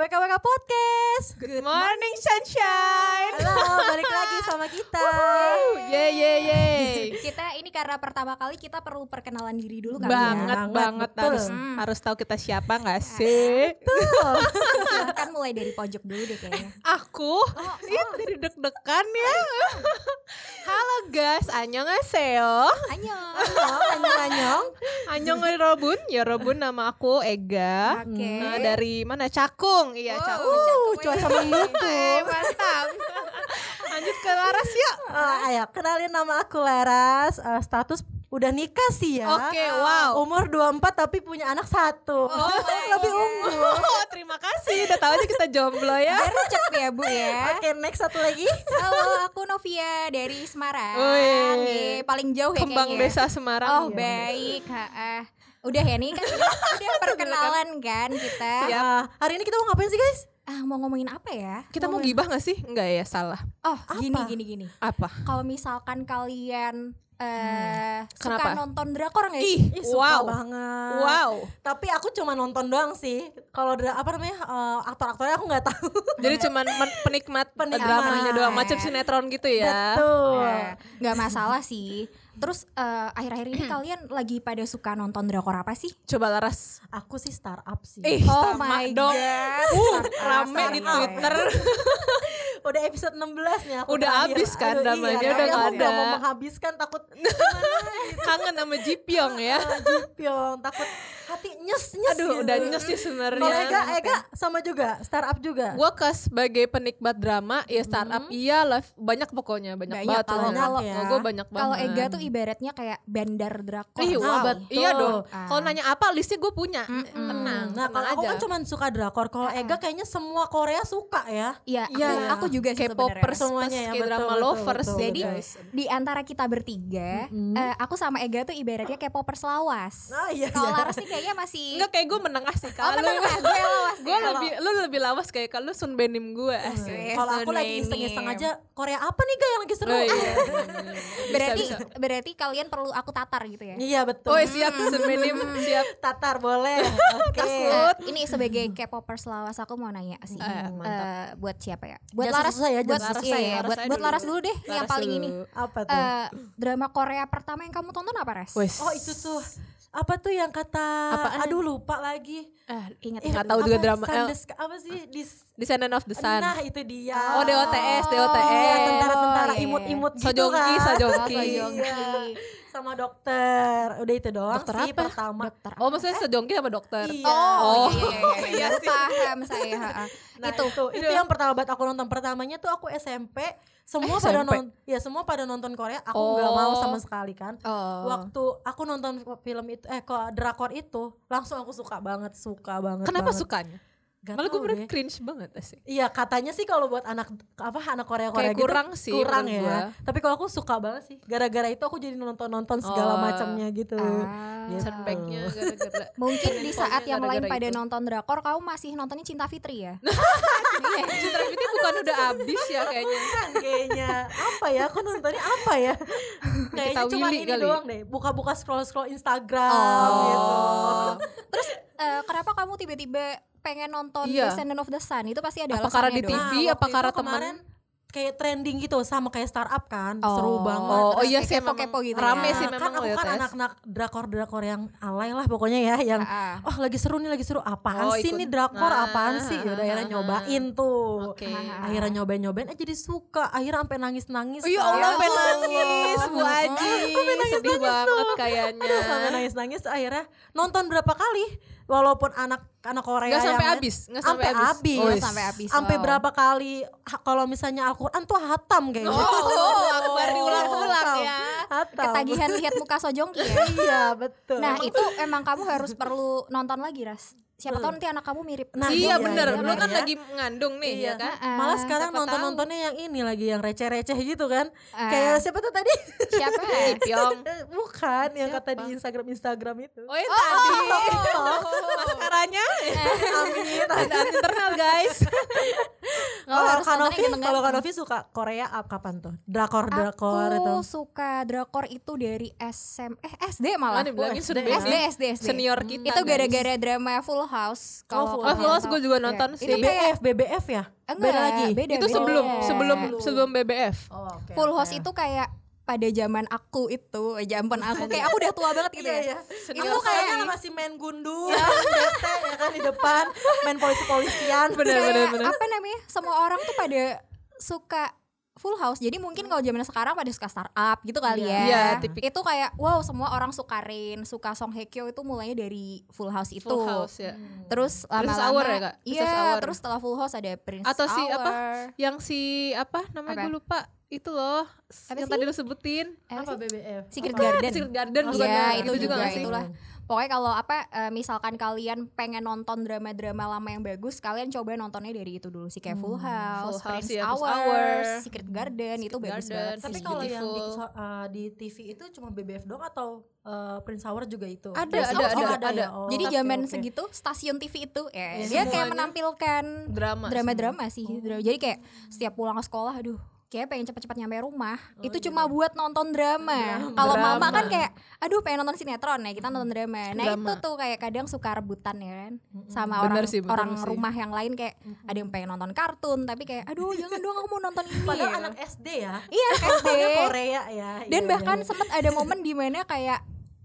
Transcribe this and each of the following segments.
WKWK Podcast. Good morning sunshine. Halo, balik lagi sama kita. Ye ye ye. kita ini karena pertama kali kita perlu perkenalan diri dulu kali Banget Banget, banget betul. harus Hmm. harus tahu kita siapa nggak sih? Tuh. ya. Silahkan mulai dari pojok dulu deh kayaknya. Aku Ih, dari deg-degan ya. Halo guys, annyeonghaseyo. Annyeong. Anyong, anyong. Robun, ya Robun nama aku Ega. Oke. Nah, dari mana? Cakung. Iya, Wow, Cakung. Uh, cakep cuaca mendukung. Eh, mantap. Lanjut ke Laras yuk. Ah, ayo, kenalin nama aku Laras. Eh, status udah nikah sih ya. Oke, wow. Umur 24 tapi punya anak satu. Oh Lebih unggul. Oh, terima kasih. Udah tahu aja kita jomblo ya. Gercep ya Bu ya. Oke, next satu lagi. Halo, aku Novia dari Semarang. Nih, paling jauh ya Kembang kayaknya. Desa Semarang. Oh, Iya. baik. Ha-ah. Udah ya nih kan udah, perkenalan kan kita. Siap. Ah, hari ini kita mau ngapain sih guys? Ah, mau ngomongin apa ya? Kita mau gibah gak sih? Enggak ya, salah. Oh, gini Apa? gini gini. Apa? Kalau misalkan kalian eh suka Kenapa? nonton drakor nggak Ih, sih? Ih, suka wow. banget. Wow. Tapi aku cuma nonton doang sih. Kalau dra- apa namanya eh, aktor-aktornya aku nggak tahu. Jadi cuman men- penikmat, Penikmat. dramanya doang, macam sinetron gitu ya. Betul. Ya, nggak masalah sih. Terus eh, akhir-akhir ini kalian lagi pada suka nonton drakor apa sih? Coba Laras. Aku sih startup sih. Eh, Oh my dong. God. Uh, rame di. Twitter. Udah episode 16 nih aku Udah habis kan Aduh, namanya, iya, udah tapi nggak aku nggak ada. mau menghabiskan takut Kangen sama Jipyong ya. Jipyong, takut hati nyes nyes. Aduh, gitu. udah nyes sih Kalau sebenarnya. Ega, Ega sama juga, startup juga. Gue ke sebagai penikmat drama, ya startup iya lah, banyak pokoknya, banyak, Banyak, banget. kalau- kalau- Oh, gue banyak banget. Kalau Ega tuh ibaratnya kayak bandar drakor. Ih, wah, betul. iya dong. Ah. Kalau nanya apa, listnya gue punya. Mm-mm. Tenang, Nah, kalau aku kan cuma suka drakor. Kalau Ega kayaknya semua Korea suka ya. Iya, aku, Iya. aku juga sih K-popers, sebenarnya. Semuanya ya, kayak betul, drama betul, lovers betul, Jadi guys. di antara kita bertiga, eh, aku sama Ega tuh ibaratnya K-popers lawas. Oh iya. Kalau iya. Laras nih kayaknya masih Enggak kayak gue menengah sih Oh, kalau menengah, gue lawas gue lebih lu lebih lawas kayak kalau Sun Benim gue asik. Oke. Kalau aku lagi iseng-iseng aja Korea apa nih Ga yang lagi seru? Oh, iya. berarti Bisa, bisa. berarti kalian perlu aku tatar gitu ya. Iya betul. Oh siap Sun Benim siap. Tatar boleh. Oke. Nah, ini sebagai K-popers lawas aku mau nanya sih. Eh, mantap. Eh, buat siapa ya? Buat Jangan Laras susah ya, buat Laras susah iya, ya. ya. Buat Laras buat Laras dulu. deh yang paling ini. Apa tuh? Eh, drama Korea pertama yang kamu tonton apa, Res? Wes. oh itu tuh apa tuh yang kata Apaan? aduh lupa lagi Ah, Ingat Eh, nggak tahu juga apa, drama. Eh, Sandes, apa sih dis Descendant of the Sun. nah itu dia Oh, DOTS, DOTS. Tentara-tentara Oh, iya, imut-imut gitu Sojongki, kan Sojongki. Iya. Sama dokter udah itu doang Dokter sih apa? pertama Dokter. Oh maksudnya sejongki sama dokter. iya Oh, Oh. iya iya iya. iya. Baru paham saya. Nah, itu. itu itu, yang pertama banget aku nonton pertamanya tuh aku SMP semua Eh, pada nonton ya semua pada nonton Korea aku Oh. nggak mau sama sekali kan Oh. waktu aku nonton film itu eh kok drakor itu langsung aku suka banget suka banget Kenapa banget. sukanya? Gak Malah gue deh. cringe banget sih. Iya katanya sih kalau buat anak apa anak Korea Korea Kayak gitu kurang sih kurang ya. gua. Tapi kalau aku suka banget sih. Gara-gara itu aku jadi nonton nonton segala Oh. macamnya gitu. Ah. Gitu. Gara-gara Mungkin di saat yang lain pada itu. nonton drakor kamu masih nontonnya Cinta Fitri ya? Citra Fitri bukan udah abis ya kayaknya. Bukan kayaknya apa ya? Aku nontonnya apa ya? Kayaknya cuma ini kali. doang deh. Buka-buka scroll-scroll Instagram Oh. gitu. Terus eh, kenapa kamu tiba-tiba pengen nonton Iya. Descendant of the Sun? Itu pasti ada Apa karena di. TV? Nah, apa karena itu kemarin kayak trending gitu sama kayak startup kan. Seru banget. Oh, oh iya kayak sih kepo-kepo memang gitu rame ya. sih Nah, memang kan aku kan anak-anak drakor-drakor yang alay lah pokoknya ya yang Ah, oh lagi seru nih lagi seru apaan Oh, sih ikut. nih drakor Nah, apaan sih udah akhirnya ah, nyobain tuh Oke. Ah. akhirnya nyobain nyobain eh jadi suka akhirnya sampai nangis nangis Oh, ya Allah, sampai Allah. nangis Bu Aji. Sedih banget kayaknya. sampai nangis nangis akhirnya nonton berapa kali walaupun anak anak Korea Nggak sampai habis, nggak sampai sampai habis. habis. Oh, Oh, yes. sampai habis. sampai wow. berapa kali kalau misalnya Al-Quran tuh hatam kayaknya Oh, akbar diulang-ulang ya. hatam Ketagihan lihat muka Sojongki ya. iya betul Nah itu emang kamu harus perlu nonton lagi Ras. Siapa tahu nanti anak kamu mirip. Nah, iya iya, bener, iya, lu kan iya. lagi mengandung nih Iya. ya kan. Ah, Malah sekarang siapa nonton-nontonnya yang ini lagi yang receh-receh gitu kan. Ah. Kayak siapa tuh tadi? Siapa? Pyong. Bukan, yang kata di Instagram Instagram itu. Oh yang tadi. Oh. Maskaranya. Amin. Ada internal guys. Nggak Kalau harus nontonnya Kanovi, kalau Kanovi suka Korea ap- kapan tuh? Drakor drakor itu. Aku suka drakor itu dari SM eh SD malah. Malah dibilangin Oh, sudah SD, SD SD SD. senior kita. itu gara-gara drama Full House. Kalau Full Oh, Full House gue juga Ya. nonton sih. kayak BBF, BBF ya? enggak, Beda lagi? Beda, itu beda. sebelum Oh. sebelum sebelum BBF. Oh, oke. Full. House itu kayak pada zaman aku itu, eh, zaman aku kayak aku udah tua banget gitu Iya, ya. iya. Senior Itu kayaknya masih main gundu, bete ya kan di depan, main polisi-polisian. Bener, Kayak bener, bener. apa namanya? Semua orang tuh pada suka Full House. Jadi mungkin kalau zaman sekarang pada suka startup gitu kali Iya. ya. Iya, tipik- itu kayak wow semua orang suka Rain, suka Song Hye Kyo itu mulainya dari Full House itu. Full House ya. Terus Princess lama-lama Hour ya, Kak? Iya, terus setelah Full House ada Prince Atau si Hour. apa? Yang si apa namanya Apa? gue lupa. Itu loh Apa yang sih? tadi lu sebutin. Apa Apa? BBF? Secret Apa? Garden. Secret Garden Oh, bukan Iya, ya? itu itu juga juga, nggak sih? itulah. Pokoknya kalau apa eh, misalkan kalian pengen nonton drama-drama lama yang bagus, kalian coba nontonnya dari itu dulu sih kayak Full House, Full House, Prince iya, Prince Hours, Hour, Secret Garden itu Secret bagus Garden. banget. Tapi kalau yang di, uh, di TV itu cuma BBF doang atau uh, Prince Hour juga itu? Ada, Prince ada, Hour ada, juga ada. ya? Oh, Jadi zaman oke. segitu stasiun TV itu ya Iya, dia kayak menampilkan Drama. drama-drama sih. Dra- Jadi kayak setiap pulang ke sekolah aduh kayak pengen cepet-cepet nyampe rumah itu cuma buat nonton drama. Kalau mama Drama. kan kayak aduh pengen nonton sinetron ya kita nonton drama. Nah Drama. itu tuh kayak kadang suka rebutan ya kan sama Bener orang sih, orang sih. rumah yang lain kayak ada yang pengen nonton kartun tapi kayak aduh jangan dong aku mau nonton ini. Padahal ya. anak SD ya. Iya SD. Korea ya. Dan iya, bahkan iya. sempat ada momen di mana kayak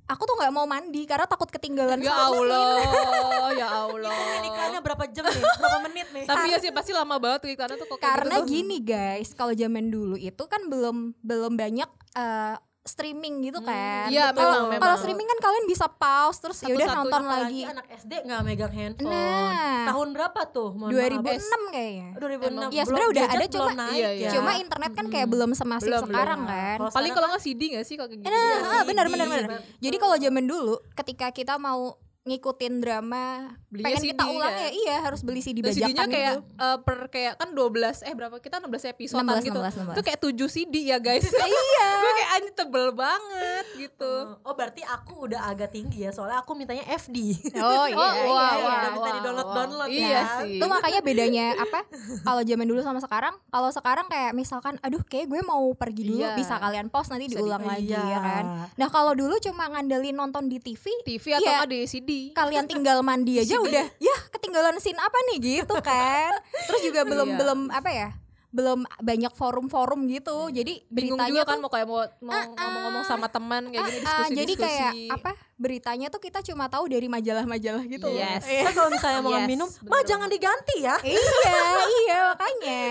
aku tuh nggak mau mandi karena takut ketinggalan Ya. Allah, ya Allah. Ini iklannya berapa jam nih? Berapa menit nih? Tapi ya sih pasti lama banget tuh iklannya tuh kok Karena gitu tuh. gini guys, kalau zaman dulu itu kan belum belum banyak eh, streaming gitu kan. iya, Kalau- memang, memang. Kalau streaming kan kalian bisa pause terus ya udah nonton lagi. anak SD nggak megang handphone. Nah. Tahun berapa tuh? Mohon 2006 kayaknya. maaf. 2006. Ya, sebenarnya udah ada, cuma- Iya, ya. iya. Cuma internet kan kayak belum semasif Belum, sekarang belum. kan. Kalau Paling kalau nggak CD nggak sih kalau kayak gitu? Nah, Iya, ah, benar benar benar. betul. Jadi kalau zaman dulu ketika kita mau ngikutin drama Belinya pengen CD kita ulang kan? ya iya harus beli CD Dan CD-nya bajakan kayak gitu. eh, per kayak kan 12 eh berapa kita 16 episode 16, gitu. 16, 16. Itu kayak 7 CD ya guys. iya. Gue kayak anjir tebel banget gitu. Oh berarti aku udah agak tinggi ya soalnya aku mintanya FD. Oh iya, Oh, iya, wah, iya. Udah minta wah, di download wah. download Iya ya. sih. itu makanya bedanya apa kalau zaman dulu sama sekarang kalau sekarang kayak misalkan aduh kayak gue mau pergi dulu Iya. bisa kalian pause nanti Bisa diulang di- lagi iya. ya kan nah kalau dulu cuma ngandelin nonton di TV TV atau Iya. nggak di CD. Kalian tinggal mandi aja udah. Ya ketinggalan scene apa nih? Gitu kan. Terus juga belum Iya. belum apa ya? Belum banyak forum-forum gitu. Jadi Bingung beritanya juga kan tuh mau kayak mau mau ngomong-ngomong sama teman kayak gini ah, diskusi-diskusi. jadi kayak apa beritanya tuh kita cuma tahu dari majalah-majalah gitu Yes. Kan kalau misalnya mau Yes, minum, mah jangan diganti ya. iya iya makanya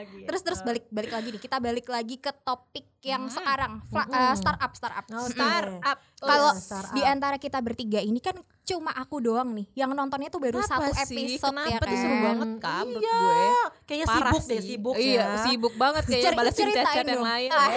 Gitu. Terus terus balik balik lagi nih. Kita balik lagi ke topik yang Hmm. sekarang Fla- eh, startup startup. Oh, startup. Kalau iya, di antara kita bertiga ini kan cuma aku doang nih yang nontonnya tuh baru Kenapa satu sih? episode Kenapa ya kan. tuh seru banget kak Iya, gue. kayaknya Parah sibuk deh, sih. sibuk iya, ya. sibuk banget kayaknya Ceri- balasin ceritain chat-chat yang lain. Ah.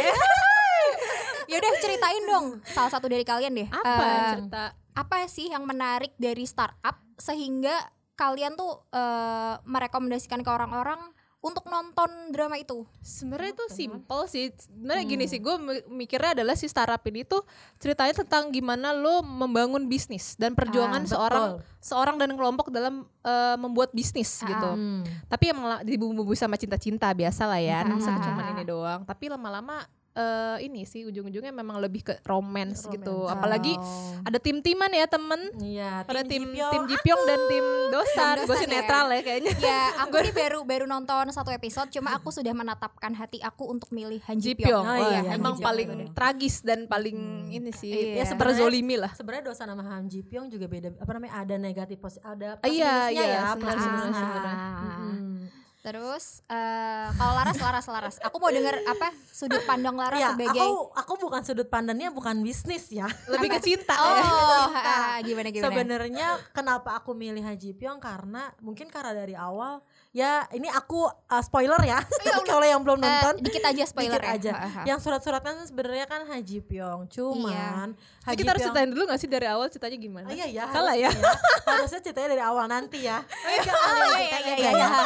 Ya udah ceritain dong salah satu dari kalian deh. Apa Eh, cerita? apa sih yang menarik dari startup sehingga kalian tuh eh, merekomendasikan ke orang-orang untuk nonton drama itu? Sebenarnya itu simple sih. Sebenarnya gini sih, gue mikirnya adalah si startup ini tuh ceritanya tentang gimana lo membangun bisnis dan perjuangan Ah, seorang betul. seorang dan kelompok dalam eh, membuat bisnis Ah, gitu. Hmm. Tapi emang dibumbu-bumbu sama cinta-cinta biasa lah ya. Ah, Masa ah, cuman ah. ini doang. Tapi lama-lama eh, ini sih ujung-ujungnya memang lebih ke romance gitu. Romance. Apalagi Oh. ada tim-timan ya temen. Iya, Ada tim Jipyong. tim Jipyong dan tim Dosan. Gue Dosan sih ya. netral ya kayaknya. Ya, aku sih baru baru nonton satu episode, cuma aku sudah menatapkan hati aku untuk milih Han Ji Jipyong, Pyong. Oh, iya, Han emang paling tragis dan paling ini sih Iya. ya terzolimi lah. Sebenarnya dosa nama Han Ji Pyong juga beda apa namanya ada negatif positif ada plus iya, iya, ya plus minusnya. Terus eh, kalau Laras, Laras, Laras, aku mau denger apa sudut pandang Laras Iya, sebagai aku aku bukan sudut pandangnya bukan bisnis ya. Lebih ke cinta oh ya. ah, gimana gimana? Sebenarnya kenapa aku milih Haji Pyong karena mungkin karena dari awal ya ini aku uh, spoiler ya kalau yang belum Eh, nonton dikit aja spoiler dikit ya. aja. Ah. Yang surat-surat kan sebenarnya kan Haji Pyong. Cuman Ini Haji kita harus Pyong ceritain dulu gak sih dari awal ceritanya gimana? Oh, iya ya. Salah ya? harusnya Harusnya ceritanya dari awal nanti ya. Oh iya iya iya iya. ya. Udah,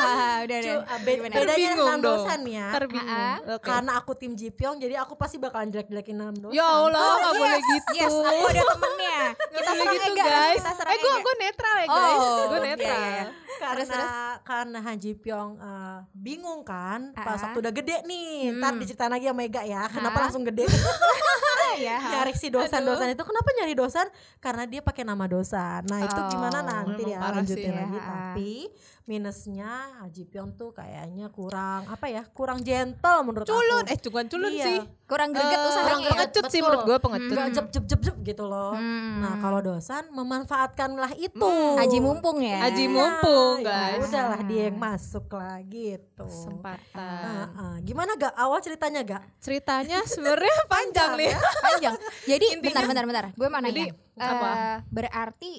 udah, udah. gimana? Ah, be- Gimana? bedanya dong. dosan ya. Terbingung. Ah. Karena aku tim Jipyong jadi aku pasti bakalan jelek-jelekin enam dosan. Ya Allah, Oh, nggak yes, boleh gitu. Yes, aku ada temennya. Kita Nggak boleh gitu Ega, guys. kita Eh gue Ega. gue netral ya guys. Oh, gue iya, netral. iya, iya. karena Terus, terus? karena Han Ji Pyong eh, bingung kan pas Ah. waktu udah gede nih Hmm. ntar diceritain lagi sama Mega ya kenapa Ah. langsung gede ya. nyari si dosan-dosan itu kenapa nyari dosan karena dia pakai nama dosan nah itu Oh, gimana nanti ya lanjutin sih ya. lagi tapi minusnya Han Ji Pyong tuh kayaknya kurang apa ya kurang gentle menurut Culun, aku eh bukan culun Iya. sih. Kurang greget usahanya. ya. pengecut sih menurut gue pengecut. nggak jep jep jep jep gitu loh Hmm. nah kalau dosan memanfaatkanlah itu Hmm. Haji mumpung ya. Haji Iya, mumpung, ya guys. udahlah dia yang masuk lah gitu Kesempatan. Heeh. gimana gak awal ceritanya gak Ceritanya sebenarnya panjang nih. panjang. Jadi Intinya- bentar bentar bentar. Gue mau Jadi, apa? Eh, berarti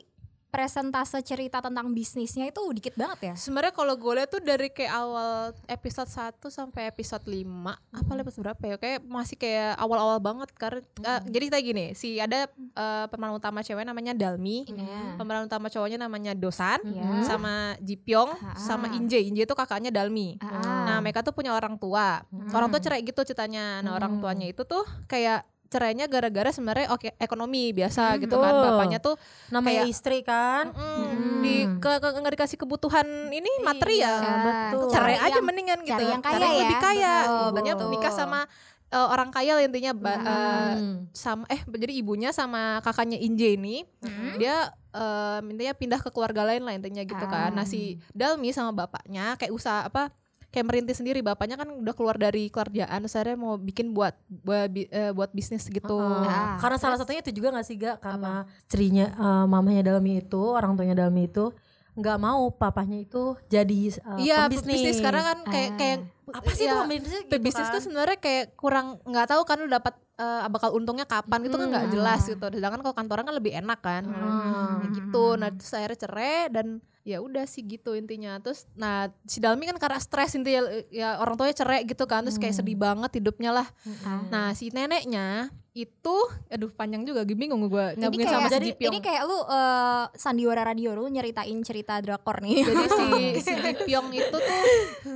presentase cerita tentang bisnisnya itu dikit banget ya? Sebenarnya kalau gue lihat tuh dari kayak awal episode 1 sampai episode 5 apa episode berapa ya? Kayak masih kayak awal-awal banget karena eh, jadi kita gini, si ada eh, pemeran utama cewek namanya Dalmi, Iya. pemeran utama cowoknya namanya Dosan, Iya. sama Jipyong, Ah. sama Inje. Inje itu kakaknya Dalmi. Ah. Nah, mereka tuh punya orang tua. Orang tua cerai gitu ceritanya. Nah, orang Hmm. tuanya itu tuh kayak cerainya gara-gara sebenarnya oke ekonomi biasa gitu kan. Bapaknya tuh namanya Kayak- istri kan mm, di ke, ke, nggak dikasih kebutuhan ini materi ya. Iya, betul. Cerai Cari aja yang- mendingan gitu. cari yang kaya Cari ya. lebih kaya. Ibunya betul. nikah sama eh, orang kaya lah intinya ba- eh, Hmm. sama eh jadi ibunya sama kakaknya Inje ini Hmm. dia eh, intinya pindah ke keluarga lain lah intinya gitu kan. Nah si Dalmi sama bapaknya kayak usaha apa kayak merintis sendiri bapaknya kan udah keluar dari kerjaan akhirnya mau bikin buat buat, eh, buat bisnis gitu. Heeh. Ah, karena salah satunya itu juga gak sih gak karena istrinya eh, mamanya Dalmi itu orang tuanya Dalmi itu nggak mau papahnya itu jadi eh, Iya pembisnis bisnis karena kan kayak Ah. kayak apa sih ya, itu pembisnis gitu Pebisnis kan? tuh sebenarnya kayak kurang nggak tahu kan lu dapat eh, bakal untungnya kapan gitu kan nggak Hmm. jelas gitu. Sedangkan kalau kantoran kan lebih enak kan. Hmm. Ya gitu. Nah, terus akhirnya cerai dan ya udah sih gitu intinya. Terus nah si Dalmi kan karena stres intinya ya orang tuanya cerai gitu kan. Terus kayak Hmm. sedih banget hidupnya lah. Ah. Nah, si neneknya itu aduh panjang juga gue bingung gue nyambungin sama si jadi, Jipyong. ini kayak lu eh, sandiwara radio lu nyeritain cerita drakor nih. Jadi si si Jipyong itu tuh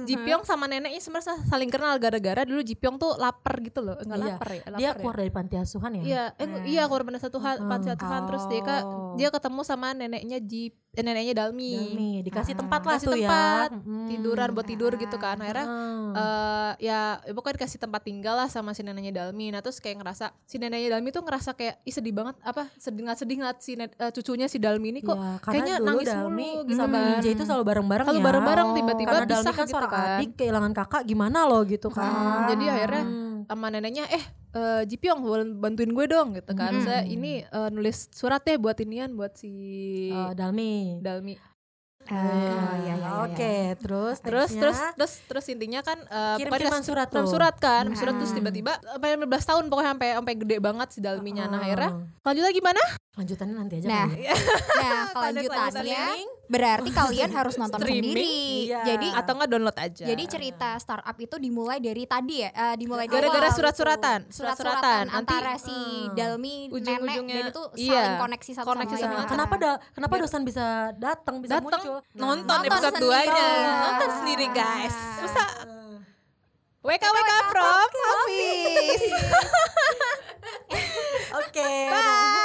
Jipyong sama neneknya sebenarnya saling kenal gara-gara dulu Jipyong tuh lapar gitu loh. Enggak Iya. lapar ya? Lapar dia ya? keluar dari panti asuhan ya Iya, eh, Hmm. iya keluar panti satu Hmm. panti asuhan terus dia Oh. Dia ketemu sama neneknya Jip eh, neneknya Dalmi. Dalmi dikasih Ah. tempat lah tuh tempat, ya Mm. Tiduran buat tidur gitu kan. Akhirnya Hmm. eh ya ya pokoknya dikasih tempat tinggal lah sama si neneknya Dalmi. Nah terus kayak ngerasa si neneknya Dalmi tuh ngerasa kayak ih sedih banget apa sedih nggak sedih ngeliat si net- eh, cucunya si Dalmi ini kok Ya, kayaknya dulu nangis Dalmi mulu gitu sama kan. Itu selalu bareng-bareng Selalu ya. bareng-bareng, tiba-tiba pisah kan gitu kan. adik kehilangan kakak gimana loh gitu kan. Hmm, jadi akhirnya Hmm. sama neneknya eh eh, Jipyong boleh bantuin gue dong gitu kan. Hmm. Saya ini eh, nulis surat deh buat inian buat si Eh, Dalmi. Dalmi. Ah, iya, iya, iya, Oke, terus Terus nextnya terus terus terus intinya kan pokoknya dikasih- surat kirim tuh. surat kan, surat terus Hmm. tiba-tiba sampai 15 tahun pokoknya sampai sampai gede banget si Dalminya. Nah, Oh. akhirnya lanjutnya gimana? lanjutannya nanti aja Nah, kali ya. Nah, kelanjutannya. Berarti oh, kalian harus nonton Streaming, sendiri. Iya. Jadi atau nggak download aja. Jadi cerita startup itu dimulai dari tadi ya, uh, dimulai dari gara-gara gitu. surat-suratan, surat-suratan surat antara nanti, si hmm. Dalmi Ujung nenek dan itu iya. saling koneksi satu koneksi sama, lain. Kenapa da kenapa Biar. dosen bisa datang bisa dateng, muncul? Nah, nonton, nonton episode 2-nya. Iya. Nonton sendiri guys. Bisa WKWK WK from office. Oke. Bye.